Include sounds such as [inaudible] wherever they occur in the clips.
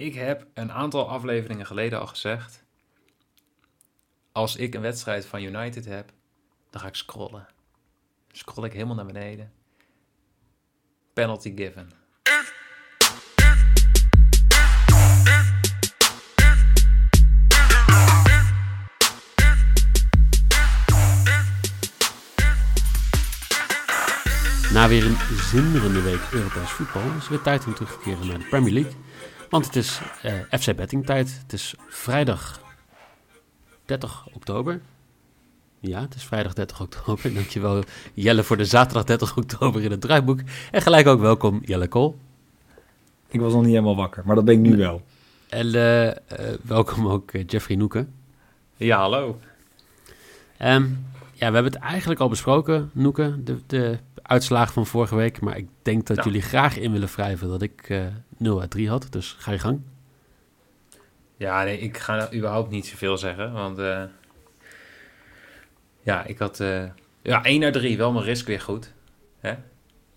Ik heb een aantal afleveringen geleden al gezegd. Als ik een wedstrijd van United heb, dan ga ik scrollen. Scroll ik helemaal naar beneden. Penalty given. Na weer een zinderende week Europees voetbal is het weer tijd om terug te keren naar de Premier League. Want het is eh, FC Betting tijd. Het is vrijdag 30 oktober. Ja, het is vrijdag 30 oktober. [laughs] Dankjewel Jelle voor de zaterdag 30 oktober in het draaiboek. En gelijk ook welkom Jelle Kool. Ik was nog niet helemaal wakker, maar dat ben ik nu wel. En eh, eh, welkom ook Jeffrey Noeken. Ja, hallo. Ehm, ja, we hebben het eigenlijk al besproken, Noeken, de, de uitslagen van vorige week. Maar ik denk dat Ja. jullie graag in willen wrijven dat ik eh 0 uit 3 had. Dus ga je gang. Ja, nee, ik ga überhaupt niet zoveel zeggen, want eh, ja, ik had eh, ja, 1 naar 3, wel mijn risk weer goed. Hè?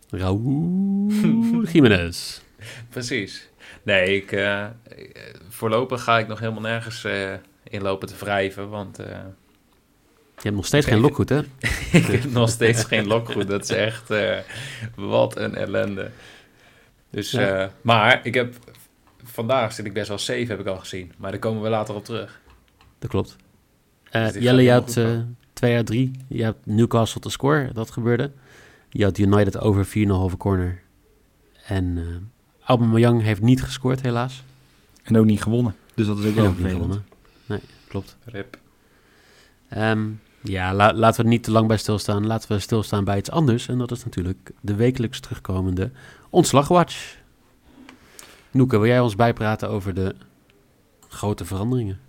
Raúl [laughs] Jiménez. Precies. Nee, ik, voorlopig ga ik nog helemaal nergens in lopen te wrijven, want Je hebt nog steeds geen lokgoed, hè? [laughs] ik heb nog steeds geen lokgoed. Dat is echt, eh, wat een ellende. Dus, Ja. eh, maar ik heb, vandaag zit ik best wel safe, heb ik al gezien. Maar daar komen we later op terug. Dat klopt. Dus dit Jelle, je had goed eh komen. 2 uit 3. Je hebt Newcastle te score, dat gebeurde. Je had United over 4,5 corner. En eh Aubameyang heeft niet gescoord, helaas. En ook niet gewonnen. Dus dat is ook En wel ook niet vervelend. gewonnen. Nee, klopt. Rip. Ehm, ja, la- laten we er niet te lang bij stilstaan. Laten we stilstaan bij iets anders. En dat is natuurlijk de wekelijks terugkomende ontslagwatch. Noeke, wil jij ons bijpraten over de grote veranderingen?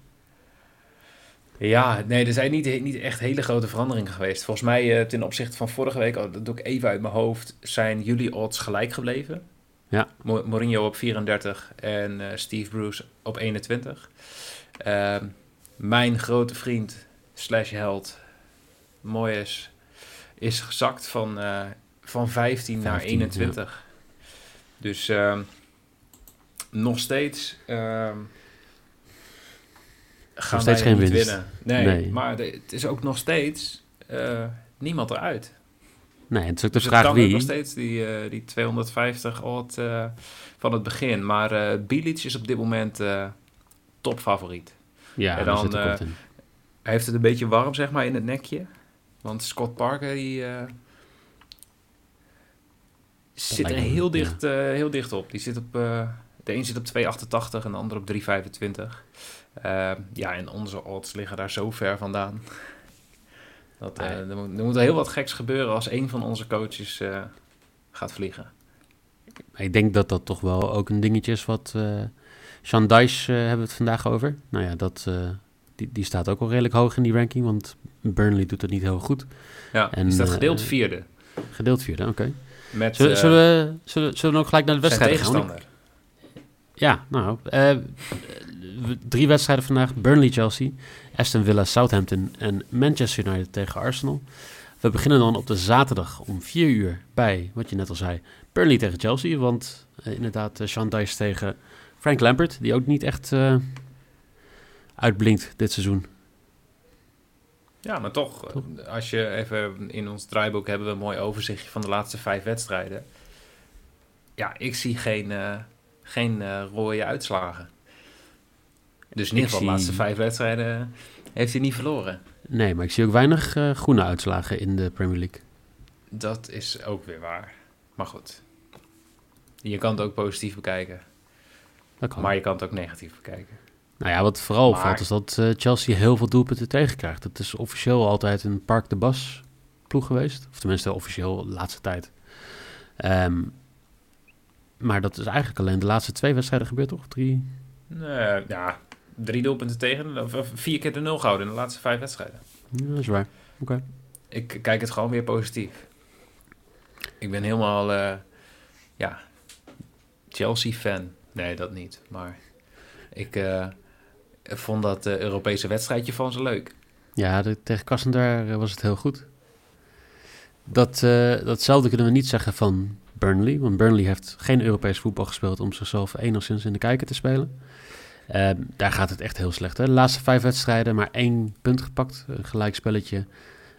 Ja, nee, er zijn niet, niet echt hele grote veranderingen geweest. Volgens mij eh, ten opzichte van vorige week, oh, dat doe ik even uit mijn hoofd, zijn jullie odds gelijk gebleven. Ja. Mo- Mourinho op 34 en eh, Steve Bruce op 21. Ehm, mijn grote vriend slash held, Moyes, is gezakt van, eh, van 15, naar 15, 21. Dus ehm, nog steeds... ehm gaan steeds wij geen niet winst. winnen. Nee, Nee. maar de- het is ook nog steeds eh, niemand eruit. Nee, het is ook de Dus vraag wie. nog steeds die, eh, die 250 odd van het begin. Maar Bilic is op dit moment topfavoriet. Ja, En dan, zit heeft het een beetje warm, zeg maar, in het nekje. Want Scott Parker, die eh, zit er heel dicht, eh, heel dicht op. Die zit op, eh, de een zit op 2,88 en de ander op 3,25. Eh, ja, en onze odds liggen daar zo ver vandaan. [laughs] Dat, er, moet, er moet heel wat geks gebeuren als een van onze coaches gaat vliegen. Ik denk dat dat toch wel ook een dingetje is wat... Sean Dice hebben we het vandaag over. Nou ja, dat, die, die staat ook al redelijk hoog in die ranking, want Burnley doet het niet heel goed. Ja, En, die staat eh, gedeeld vierde. Gedeeld vierde, oké. Met Zullen, eh, zullen, we, zullen, zullen we ook gelijk naar de zijn wedstrijden gaan? Ja, nou, eh, drie wedstrijden vandaag. Burnley-Chelsea, Aston Villa-Southampton en Manchester United tegen Arsenal. We beginnen dan op de zaterdag om 4 uur bij, wat je net al zei, Burnley tegen Chelsea. Want eh, inderdaad, uh, Sean Dice tegen Frank Lampert, die ook niet echt eh, uitblinkt dit seizoen. Ja, maar toch, Toch? als je even in ons draaiboek hebben we een mooi overzichtje van de laatste vijf wedstrijden. Ja, ik zie geen, eh, geen eh, rode uitslagen. Dus in ieder geval de laatste vijf wedstrijden heeft hij niet verloren. Nee, maar ik zie ook weinig eh, groene uitslagen in de Premier League. Dat is ook weer waar. Maar goed. Je kan het ook positief bekijken. Dat kan. Maar je kan het ook negatief bekijken. Nou ja, wat vooral Maar- opvalt is dat eh, Chelsea heel veel doelpunten tegenkrijgt. Het is officieel altijd een Park de Bas ploeg geweest. Of tenminste officieel de laatste tijd. Ehm, maar dat is eigenlijk alleen de laatste twee wedstrijden gebeurd, toch? Drie, Nee, ja, drie doelpunten tegen. Of, vier keer de nul gehouden in de laatste vijf wedstrijden. Ja, dat is waar. Oké. Ik kijk het gewoon weer positief. Ik ben helemaal, eh, ja, Chelsea-fan. Nee, dat niet. Maar ik eh, vond dat eh, Europese wedstrijdje van ze leuk. Ja, tegen Krasnodar eh, was het heel goed. Dat, eh, datzelfde kunnen we niet zeggen van Burnley. Want Burnley heeft geen Europees voetbal gespeeld om zichzelf enigszins in de kijker te spelen. Eh, daar gaat het echt heel slecht. Hè? De laatste vijf wedstrijden maar één punt gepakt. Een gelijkspelletje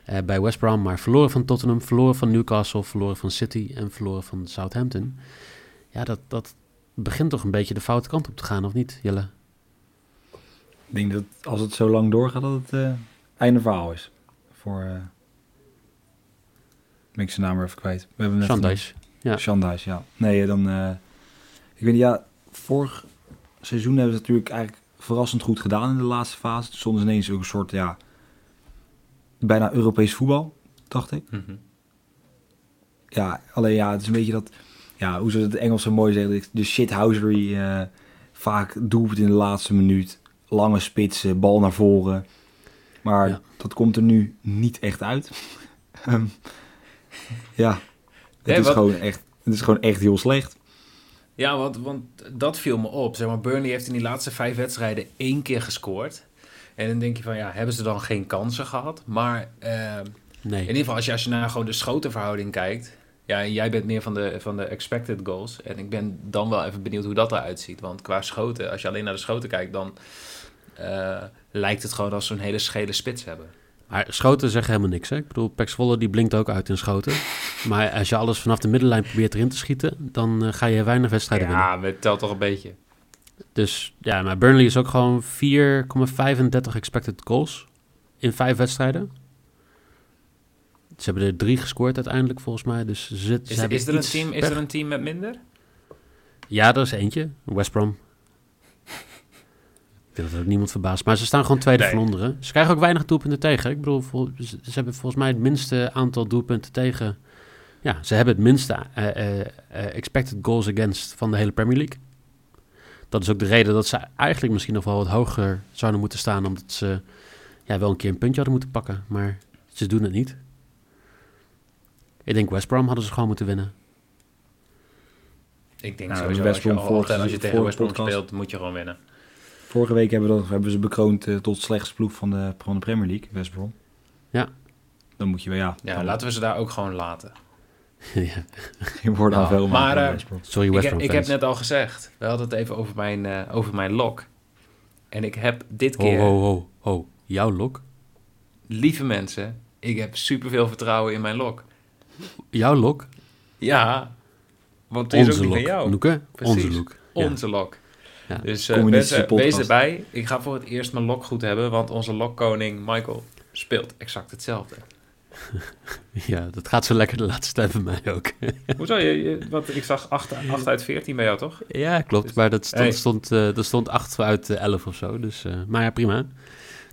eh, bij West Brom. Maar verloren van Tottenham, verloren van Newcastle, verloren van City en verloren van Southampton. Ja, dat, dat begint toch een beetje de foute kant op te gaan, of niet, Jelle? Ik denk dat als het zo lang doorgaat, dat het eh, einde verhaal is. Voor... eh ben ik zijn naam weer even kwijt. We hebben net. Ja. Dyche, ja. Nee, dan... eh, ik weet niet, ja, vorig seizoen hebben ze natuurlijk eigenlijk verrassend goed gedaan in de laatste fase. Toen stonden ze ineens ook een soort, ja... Bijna Europees voetbal, dacht ik. Mhm. Ja, alleen ja, het is een beetje dat... Ja, hoe ze het Engels zo mooi zeggen. De shithousery. eh vaak doelpunt in de laatste minuut. Lange spitsen, bal naar voren. Maar Ja. dat komt er nu niet echt uit. [laughs] Ehm, ja, het, Nee, is wat- gewoon echt, het is gewoon echt heel slecht. Ja, want, want dat viel me op. Zeg maar, Burnley heeft in die laatste vijf wedstrijden één keer gescoord. En dan denk je van, ja, hebben ze dan geen kansen gehad? Maar eh, Nee. in ieder geval, als je, als je naar gewoon de schotenverhouding kijkt... Ja, jij bent meer van de, van de expected goals. En ik ben dan wel even benieuwd hoe dat eruit ziet. Want qua schoten, als je alleen naar de schoten kijkt... dan eh, lijkt het gewoon als ze een hele schele spits hebben. Maar schoten zeggen helemaal niks. Hè? Ik bedoel, Pax Volle die blinkt ook uit in schoten. [laughs] Maar als je alles vanaf de middenlijn probeert erin te schieten, dan eh, ga je weinig wedstrijden winnen. Ja, maar het telt toch een beetje. Dus ja, maar Burnley is ook gewoon 4,35 expected goals in vijf wedstrijden. Ze hebben er drie gescoord uiteindelijk volgens mij. Dus ze, ze Is, er een team, is er een team met minder? Ja, er is eentje. West Brom. Ik denk dat er ook niemand verbaast. Maar ze staan gewoon tweede Nee. van onderen. Ze krijgen ook weinig doelpunten tegen. Ik bedoel, ze hebben volgens mij het minste aantal doelpunten tegen. Ja, ze hebben het minste eh, eh, eh, expected goals against van de hele Premier League. Dat is ook de reden dat ze eigenlijk misschien nog wel wat hoger zouden moeten staan. Omdat ze ja, wel een keer een puntje hadden moeten pakken. Maar ze doen het niet. Ik denk West Brom hadden ze gewoon moeten winnen. Ik denk Nou, sowieso, West als je, Brom al- vorige- altijd als je tegen West Brom podcast. speelt, moet je gewoon winnen. Vorige week hebben, we dat, hebben ze bekroond eh, tot slechtste ploeg van de, van de Premier League, West Brom. Ja. Dan moet je wel, ja. Ja, dan- laten we ze daar ook gewoon laten. [laughs] ja. Je wordt aan Nou, veel maar, van eh, West Brom. Sorry Ik, West heb- Brom ik heb net al gezegd, we hadden het even over mijn, eh, over mijn lok. En ik heb dit Ho, keer, ho, ho, ho. Jouw lok? lieve mensen, ik heb superveel vertrouwen in mijn lok. Jouw lok? Ja, want het is ook lok. van jou. Onze lok. Ja. Onze lok. Ja. Dus eh, Communistische wees, wees erbij. Ik ga voor het eerst mijn lok goed hebben, want onze lokkoning Michael speelt exact hetzelfde. [laughs] Ja, dat gaat zo lekker de laatste tijd bij mij ook. [laughs] Hoezo? Je, je, wat, ik zag 8, 8 uit 14 bij jou, toch? ja, klopt. Dus- Maar dat stond, Hey. stond, eh, dat stond 8 uit eh, 11 of zo. Dus, eh, maar ja, prima.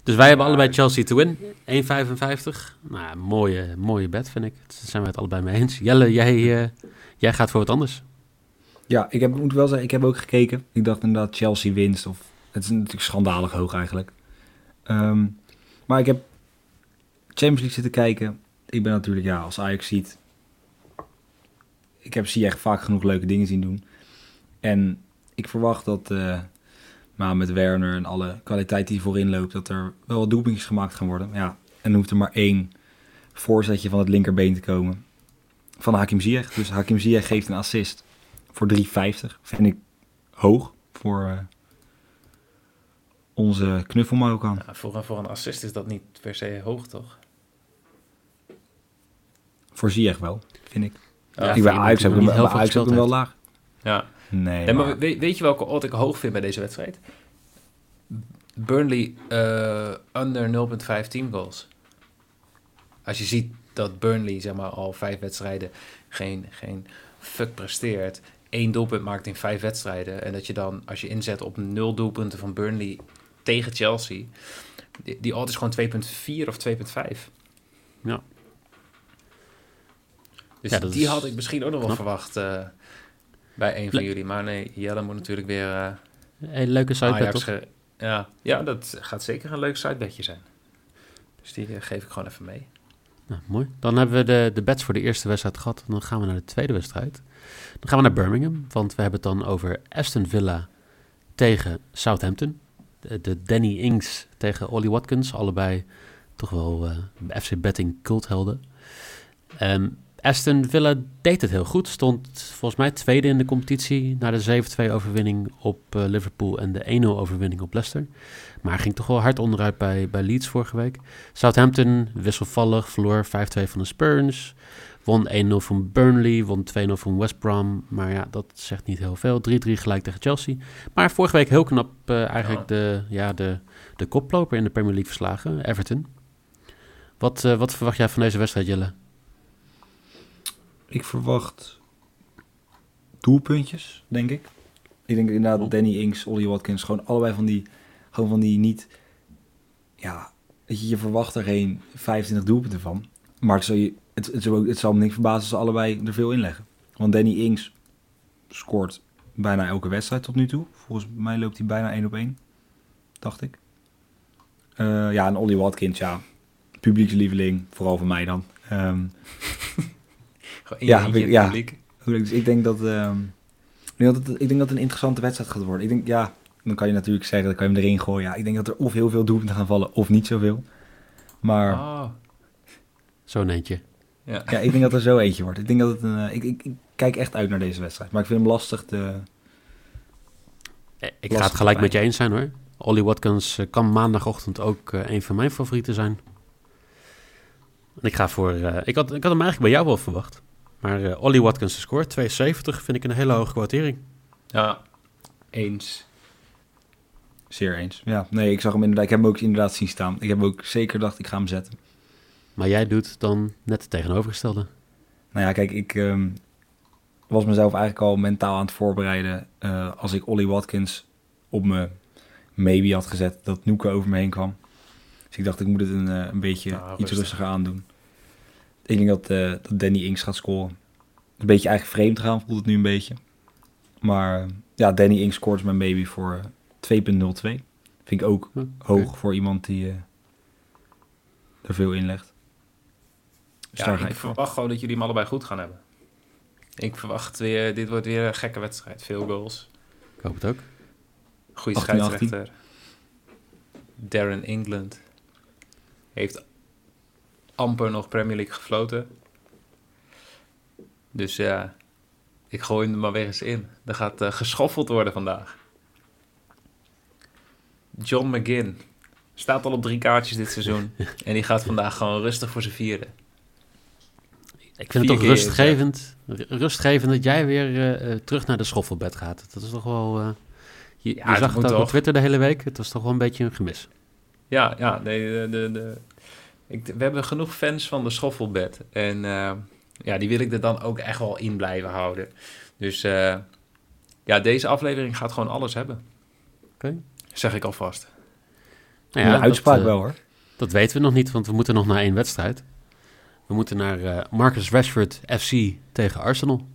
Dus wij hebben allebei Chelsea to win. 1,55. Nou, mooie, mooie bet vind ik. Daar zijn we het allebei mee eens. Jelle, jij, eh, jij gaat voor wat anders. Ja, ik heb, moet wel zeggen, ik heb ook gekeken. Ik dacht inderdaad Chelsea winst. Of, het is natuurlijk schandalig hoog eigenlijk. Ehm, maar ik heb Champions League zitten kijken. Ik ben natuurlijk, ja, als Ajax ziet... Ik heb zie echt vaak genoeg leuke dingen zien doen. En ik verwacht dat... eh, maar met Werner en alle kwaliteit die voorin loopt... dat er wel wat doelpuntjes gemaakt gaan worden. Ja, en dan hoeft er maar één voorzetje van het linkerbeen te komen. Van Hakim Ziyech. Dus Hakim Ziyech geeft een assist voor 3,50. Vind ik hoog voor eh, onze knuffel Marokkaan. Ja, voor, een- voor een assist is dat niet per se hoog, toch? Voor Ziyech wel, vind ik. Ja, ik bij veel Ajax heb ik hem wel laag. Ja. Nee, Nee, maar maar- weet, weet je welke odd ik hoog vind bij deze wedstrijd? Burnley eh, under 0.15 goals. Als je ziet dat Burnley zeg maar, al vijf wedstrijden geen, geen fuck presteert. één doelpunt maakt in vijf wedstrijden. En dat je dan, als je inzet op nul doelpunten van Burnley tegen Chelsea. Die, die odd is gewoon 2.4 of 2.5. Ja. Dus Ja, die is had ik misschien ook nog wel verwacht eh, bij een van Le- jullie. Maar nee, Jelle moet natuurlijk weer... eh, Een leuke sidebet, toch? ja. ja, dat gaat zeker een leuk sidebedje zijn. Dus die eh, geef ik gewoon even mee. Nou, mooi. Dan hebben we de, de bets voor de eerste wedstrijd gehad. Dan gaan we naar de tweede wedstrijd. Dan gaan we naar Birmingham, want we hebben het dan over Aston Villa tegen Southampton. De, de Danny Ings tegen Ollie Watkins, allebei toch wel eh, FC Betting culthelden. Ehm Aston Villa deed het heel goed. Stond volgens mij tweede in de competitie na de 7-2 overwinning op eh, Liverpool en de 1-0 overwinning op Leicester. Maar ging toch wel hard onderuit bij, bij Leeds vorige week. Southampton wisselvallig, verloor 5-2 van de Spurs. Won 1-0 van Burnley, won 2-0 van West Brom. Maar ja, dat zegt niet heel veel. 3-3 gelijk tegen Chelsea. Maar vorige week heel knap eh, eigenlijk de, ja, de, de koploper in de Premier League verslagen, Everton. Wat, eh, wat verwacht jij van deze wedstrijd, Jelle? Ik verwacht doelpuntjes, denk ik. Ik denk inderdaad Oh. Danny Ings, Ollie Watkins, gewoon allebei van die, gewoon van die niet, ja, je, je verwacht er geen 25 doelpunten van. Maar het, zal je, het, het, zal, het zal me niks verbazen als ze allebei er veel in leggen. Want Danny Ings scoort bijna elke wedstrijd tot nu toe. Volgens mij loopt hij bijna 1 op 1, dacht ik. Eh, ja, en Ollie Watkins, ja, publiekslieveling, vooral voor mij dan. Ehm, [laughs] Gewoon Ja, eentje ja. publiek. Dus ik denk dat, ehm, ik, denk dat het, ik denk dat het een interessante wedstrijd gaat worden. Ik denk, ja, dan kan je natuurlijk zeggen, dan kan je hem erin gooien. Ja, ik denk dat er of heel veel doelpunten gaan vallen, of niet zoveel. Maar Oh, Zo'n eentje. ja. ja, ik denk dat er zo eentje wordt. Ik denk dat het een, eh, ik, ik, ik kijk echt uit naar deze wedstrijd. Maar ik vind hem lastig te... Eh, Ik Lastig ga het gelijk met je eens zijn hoor. Ollie Watkins eh, kan maandagochtend ook een van mijn favorieten zijn. En ik ga voor. ik, had, ik had hem eigenlijk bij jou wel verwacht. Maar eh Ollie Watkins scoort 72 vind ik een hele hoge kwotering. ja, eens. Zeer eens. Ja, nee, ik zag hem inderdaad. Ik heb hem ook inderdaad zien staan. Ik heb ook zeker gedacht, ik ga hem zetten. Maar jij doet dan net het tegenovergestelde. Nou ja, kijk, ik ehm, was mezelf eigenlijk al mentaal aan het voorbereiden. eh, als ik Ollie Watkins op me maybe had gezet, dat Noeke over me heen kwam. Dus ik dacht, ik moet het een, eh, een beetje Nou, iets rustig. rustiger aandoen. Ik denk dat, eh, dat Danny Ings gaat scoren. Een beetje eigenlijk vreemd gaan, voelt het nu een beetje. Maar eh, ja, Danny Ings scoort mijn maybe voor eh, 2.02. Vind ik ook Hm, hoog voor iemand die eh, er veel in legt. Dus Ja, ik verwacht gewoon dat jullie hem allebei goed gaan hebben. Ik verwacht weer, dit wordt weer een gekke wedstrijd. Veel goals. Ik hoop het ook. Goede 18, scheidsrechter. Darren England. Heeft amper nog Premier League gefloten. Dus ja, ik gooi hem er maar weer eens in. Er gaat eh, geschoffeld worden vandaag. John McGinn. Staat al op drie kaartjes dit seizoen. [laughs] en die gaat vandaag gewoon rustig voor zijn vierde. Ik vind Vier het toch rustgevend, rustgevend dat jij weer eh, eh, terug naar de schoffelbed gaat. Dat is toch wel... eh, je Ja, je zag het ook op. Twitter de hele week. Het was toch wel een beetje een gemis. Ja, ja nee, de, de, de, ik, we hebben genoeg fans van de schoffelbed. En eh, ja, die wil ik er dan ook echt wel in blijven houden. Dus eh, ja, deze aflevering gaat gewoon alles hebben. Oké. Zeg ik alvast. Nou de dat, uitspraak eh, wel hoor. Dat weten we nog niet, want we moeten nog naar één wedstrijd. We moeten naar Marcus Rashford FC tegen Arsenal.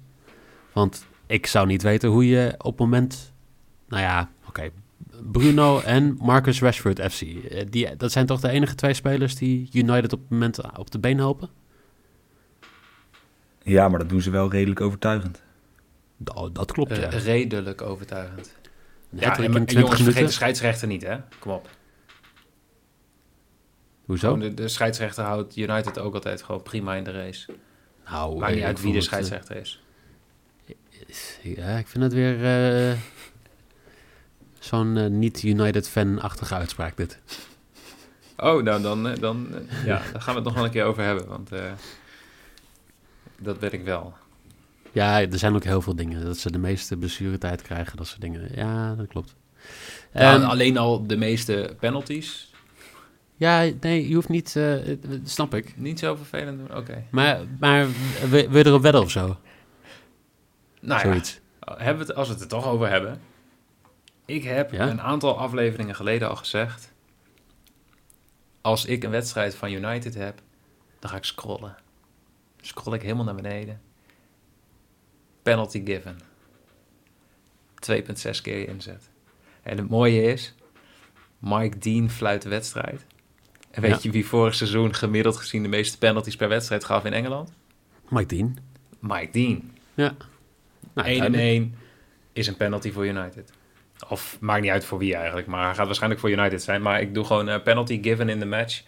Want ik zou niet weten hoe je op het moment... Nou ja, oké. Bruno en Marcus Rashford FC. eh, die, dat zijn toch de enige twee spelers die United op het moment op de been helpen? Ja, maar dat doen ze wel redelijk overtuigend. Dat, dat klopt, Eh, ja. redelijk overtuigend. Ja, en, en 20 jongens, vergeet de scheidsrechter niet, hè? Kom op. Hoezo? De, de scheidsrechter houdt United ook altijd gewoon prima in de race. Nou, Maakt niet eh, uit wie de scheidsrechter is. Ja, ik vind het weer eh, zo'n eh, niet-United-fan-achtige uitspraak dit. Oh, nou dan, eh, dan, eh, ja, daar gaan we het nog wel een keer over hebben. Want eh, dat ben ik wel. Ja, er zijn ook heel veel dingen. Dat ze de meeste blessuretijd krijgen, dat soort dingen. Ja, dat klopt. Ja, Ehm, alleen al de meeste penalties. ja, nee, je hoeft niet... eh, snap ik. Niet zo vervelend doen. Oké. Maar, maar wil, je erop wedden of zo? Nou ja, Zoiets. hebben we het, als we het er toch over hebben. Ik heb Ja? een aantal afleveringen geleden al gezegd. Als ik een wedstrijd van United heb, dan ga ik scrollen. Scroll ik helemaal naar beneden. Penalty given. 2,6 keer je inzet. En het mooie is, Mike Dean fluit de wedstrijd. En weet Ja. je wie vorig seizoen gemiddeld gezien de meeste penalties per wedstrijd gaf in Engeland? Mike Dean. Mike Dean. Ja. Nou, 1 en duidelijk. 1 is een penalty voor United. Of maakt niet uit voor wie eigenlijk, maar hij gaat waarschijnlijk voor United zijn. Maar ik doe gewoon een penalty given in the match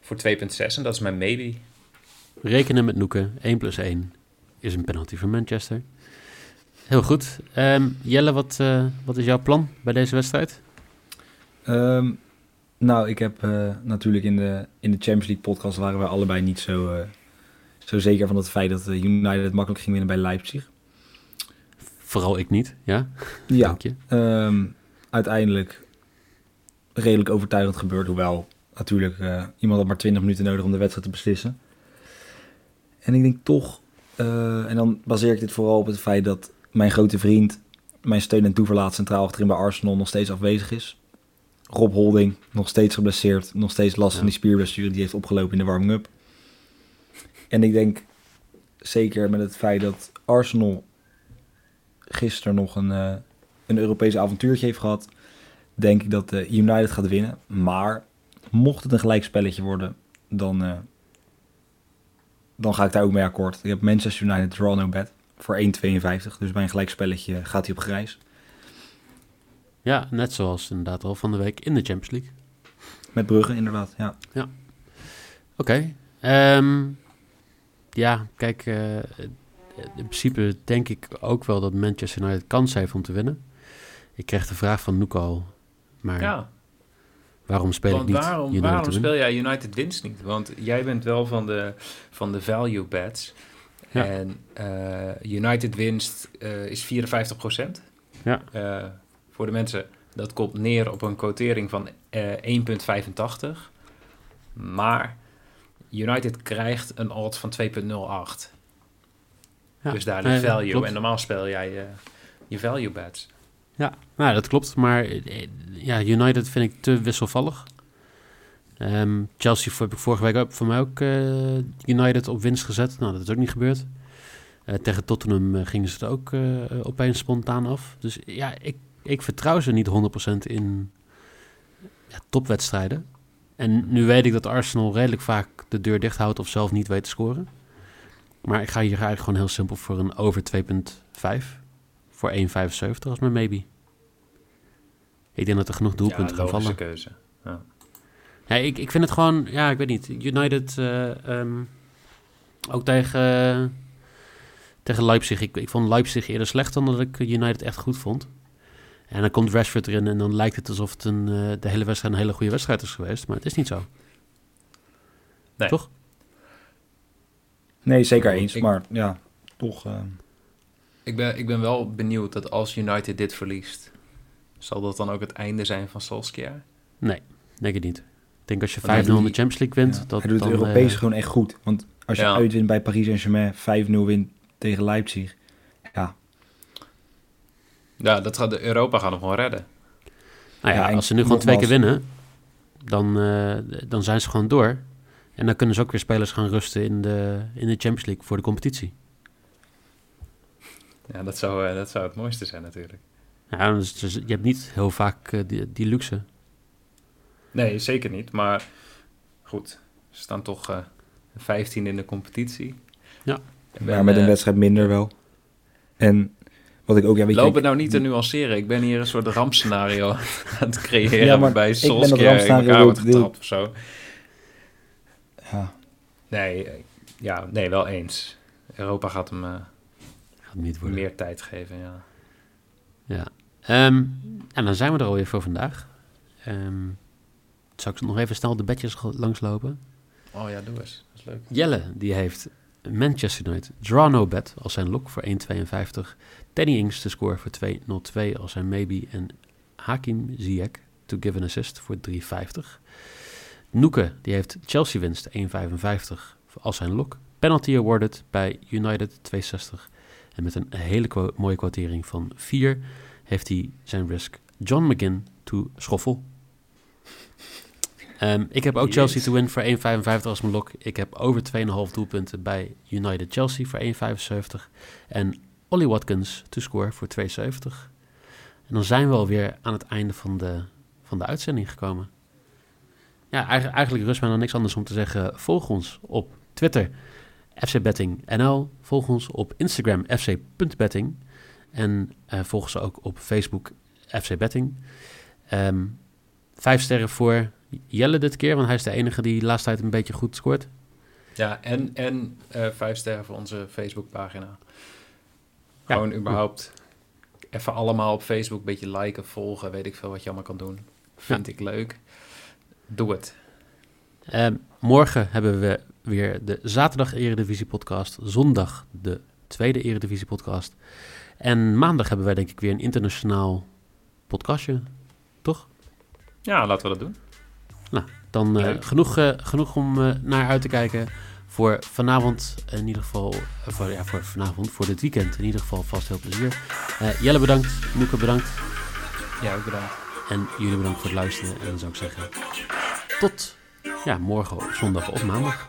voor 2,6 en dat is mijn maybe. Rekenen met Noeken. 1 plus 1 is een penalty voor Manchester. Heel goed. Ehm, Jelle, wat, eh, wat is jouw plan bij deze wedstrijd? Ehm, nou, ik heb eh, natuurlijk in de, in de Champions League podcast waren we allebei niet zo, eh, zo zeker van het feit dat eh, United makkelijk ging winnen bij Leipzig. Vooral ik niet, ja? Ja, Dank je. Ehm, uiteindelijk redelijk overtuigend gebeurd. Hoewel natuurlijk eh, iemand had maar 20 minuten nodig om de wedstrijd te beslissen. En ik denk toch, eh, en dan baseer ik dit vooral op het feit dat mijn grote vriend, mijn steun en toeverlaat centraal achterin bij Arsenal nog steeds afwezig is. Rob Holding, nog steeds geblesseerd, nog steeds last van die spierblessure die heeft opgelopen in de warming-up. En ik denk zeker met het feit dat Arsenal gisteren nog een, eh, een Europees avontuurtje heeft gehad, denk ik dat eh, United gaat winnen. Maar mocht het een gelijkspelletje worden, dan, eh, dan ga ik daar ook mee akkoord. Ik heb Manchester United draw no bet voor 1,52. Dus bij een gelijkspelletje gaat hij op grijs. Ja, net zoals inderdaad al van de week in de Champions League. Met Brugge inderdaad, ja. Oké. ehm, ja, kijk, in principe denk ik ook wel dat Manchester United kans heeft om te winnen. Ik kreeg de vraag van Noek al, maar Ja, waarom speel want ik niet waarom, United waarom speel jij United winst niet? Want jij bent wel van de, van de value bets. Ja. En eh, United winst eh, is 54 procent. Ja. Eh, voor de mensen, dat komt neer op een quotering van eh 1,85. Maar United krijgt een odds van 2,08. Ja, Dus daar ligt value. klopt. En normaal speel jij eh, je value bets. Ja, nou, dat klopt. Maar eh, ja, United vind ik te wisselvallig. Ehm, Chelsea heb ik vorige week ook, voor mij ook eh, United op winst gezet. Nou, dat is ook niet gebeurd. Tegen Tottenham gingen ze het ook opeens spontaan af. Dus ja, ik, ik vertrouw ze niet 100% in ja, topwedstrijden. En nu weet ik dat Arsenal redelijk vaak de deur dicht houdt of zelf niet weet te scoren. Maar ik ga hier eigenlijk gewoon heel simpel voor een over 2,5 voor 1,75 als mijn maybe. Ik denk dat er genoeg doelpunten ja, gaan vallen. keuze. Ja. Ja, ik, ik vind het gewoon, ja, ik weet niet. United, eh, ehm, ook tegen, tegen Leipzig. Ik, ik vond Leipzig eerder slecht dan dat ik United echt goed vond. En dan komt Rashford erin en dan lijkt het alsof het een, eh, de hele wedstrijd een hele goede wedstrijd is geweest. Maar het is niet zo. Nee. Toch? Nee, zeker eens. Ik- Maar ja, toch... eh, Ik ben, ik ben wel benieuwd dat als United dit verliest, zal dat dan ook het einde zijn van Solskjaer? Nee, denk ik niet. Ik denk als je 5-0 Want hij in de Champions League wint, ja, dat hij doet het dan... Europees eh, gewoon echt goed. Want als je Ja. uitwint bij Paris Saint-Germain, 5-0 wint tegen Leipzig. Ja, Ja, dat gaat de Europa gaat hem gewoon redden. Nou ja, als ze nu gewoon twee keer winnen, dan, eh, dan zijn ze gewoon door. En dan kunnen ze ook weer spelers gaan rusten in de, in de Champions League voor de competitie. Ja, dat zou, eh, dat zou het mooiste zijn natuurlijk. Ja, dus, dus je hebt niet heel vaak eh, die, die luxe. Nee, zeker niet. Maar goed, ze staan toch eh 15 in de competitie. Ja. Ben, maar met een wedstrijd minder wel. En wat ik ook... Ja, Loop ik- het nou niet te nuanceren. Ik ben hier een soort rampscenario [laughs] aan het creëren. Ja, maar dat Solskjaer in elkaar wordt getrapt of zo. Ja, Nee, eh, ja, nee, wel eens. Europa gaat hem eh, Gaat niet worden. meer tijd geven, ja. Ja. Ehm, en dan zijn we er alweer voor vandaag. Ehm zal ik nog even snel de bedjes langslopen? Oh ja, doe eens. Dat is leuk. Jelle, die heeft Manchester United draw no bet als zijn lock voor 1,52. Danny Ings te score voor 2,02 als zijn maybe. En Hakim Ziyech to give an assist voor 3,50. Noeke, die heeft Chelsea winst 1,55 als zijn lock. Penalty awarded bij United 2,60. En met een hele mooie kwartering van 4 heeft hij zijn risk John McGinn to schoffel. Ehm, ik heb ook Yes. Chelsea to win voor 1,55 als mijn lock. Ik heb over 2,5 doelpunten bij United Chelsea voor 1,75. En Ollie Watkins to score voor 2,70. En dan zijn we alweer aan het einde van de, van de uitzending gekomen. Ja, eigenlijk, eigenlijk rust mij dan niks anders om te zeggen. Volg ons op Twitter, fcbettingnl. Volg ons op Instagram, fc.betting. En uh, volg ze ook op Facebook, fcbetting. Um, vijf sterren voor Jelle dit keer, want hij is de enige die de laatste tijd een beetje goed scoort. Ja, en, en uh, vijf sterren voor onze Facebookpagina. Ja. Gewoon überhaupt even allemaal op Facebook een beetje liken, volgen, weet ik veel wat je allemaal kan doen. Vind ja. ik leuk. Doe het. Uh, morgen hebben we weer de zaterdag Eredivisie podcast, zondag de tweede Eredivisie podcast. En maandag hebben wij denk ik weer een internationaal podcastje, toch? Ja, laten we dat doen. Nou, dan uh, genoeg, uh, genoeg om uh, naar uit te kijken voor vanavond in ieder geval, voor, ja, voor vanavond, voor dit weekend in ieder geval vast heel plezier. Jelle bedankt, Moeke bedankt. Ja, ook bedankt. En jullie bedankt voor het luisteren en dan zou ik zeggen tot ja, morgen, zondag of maandag.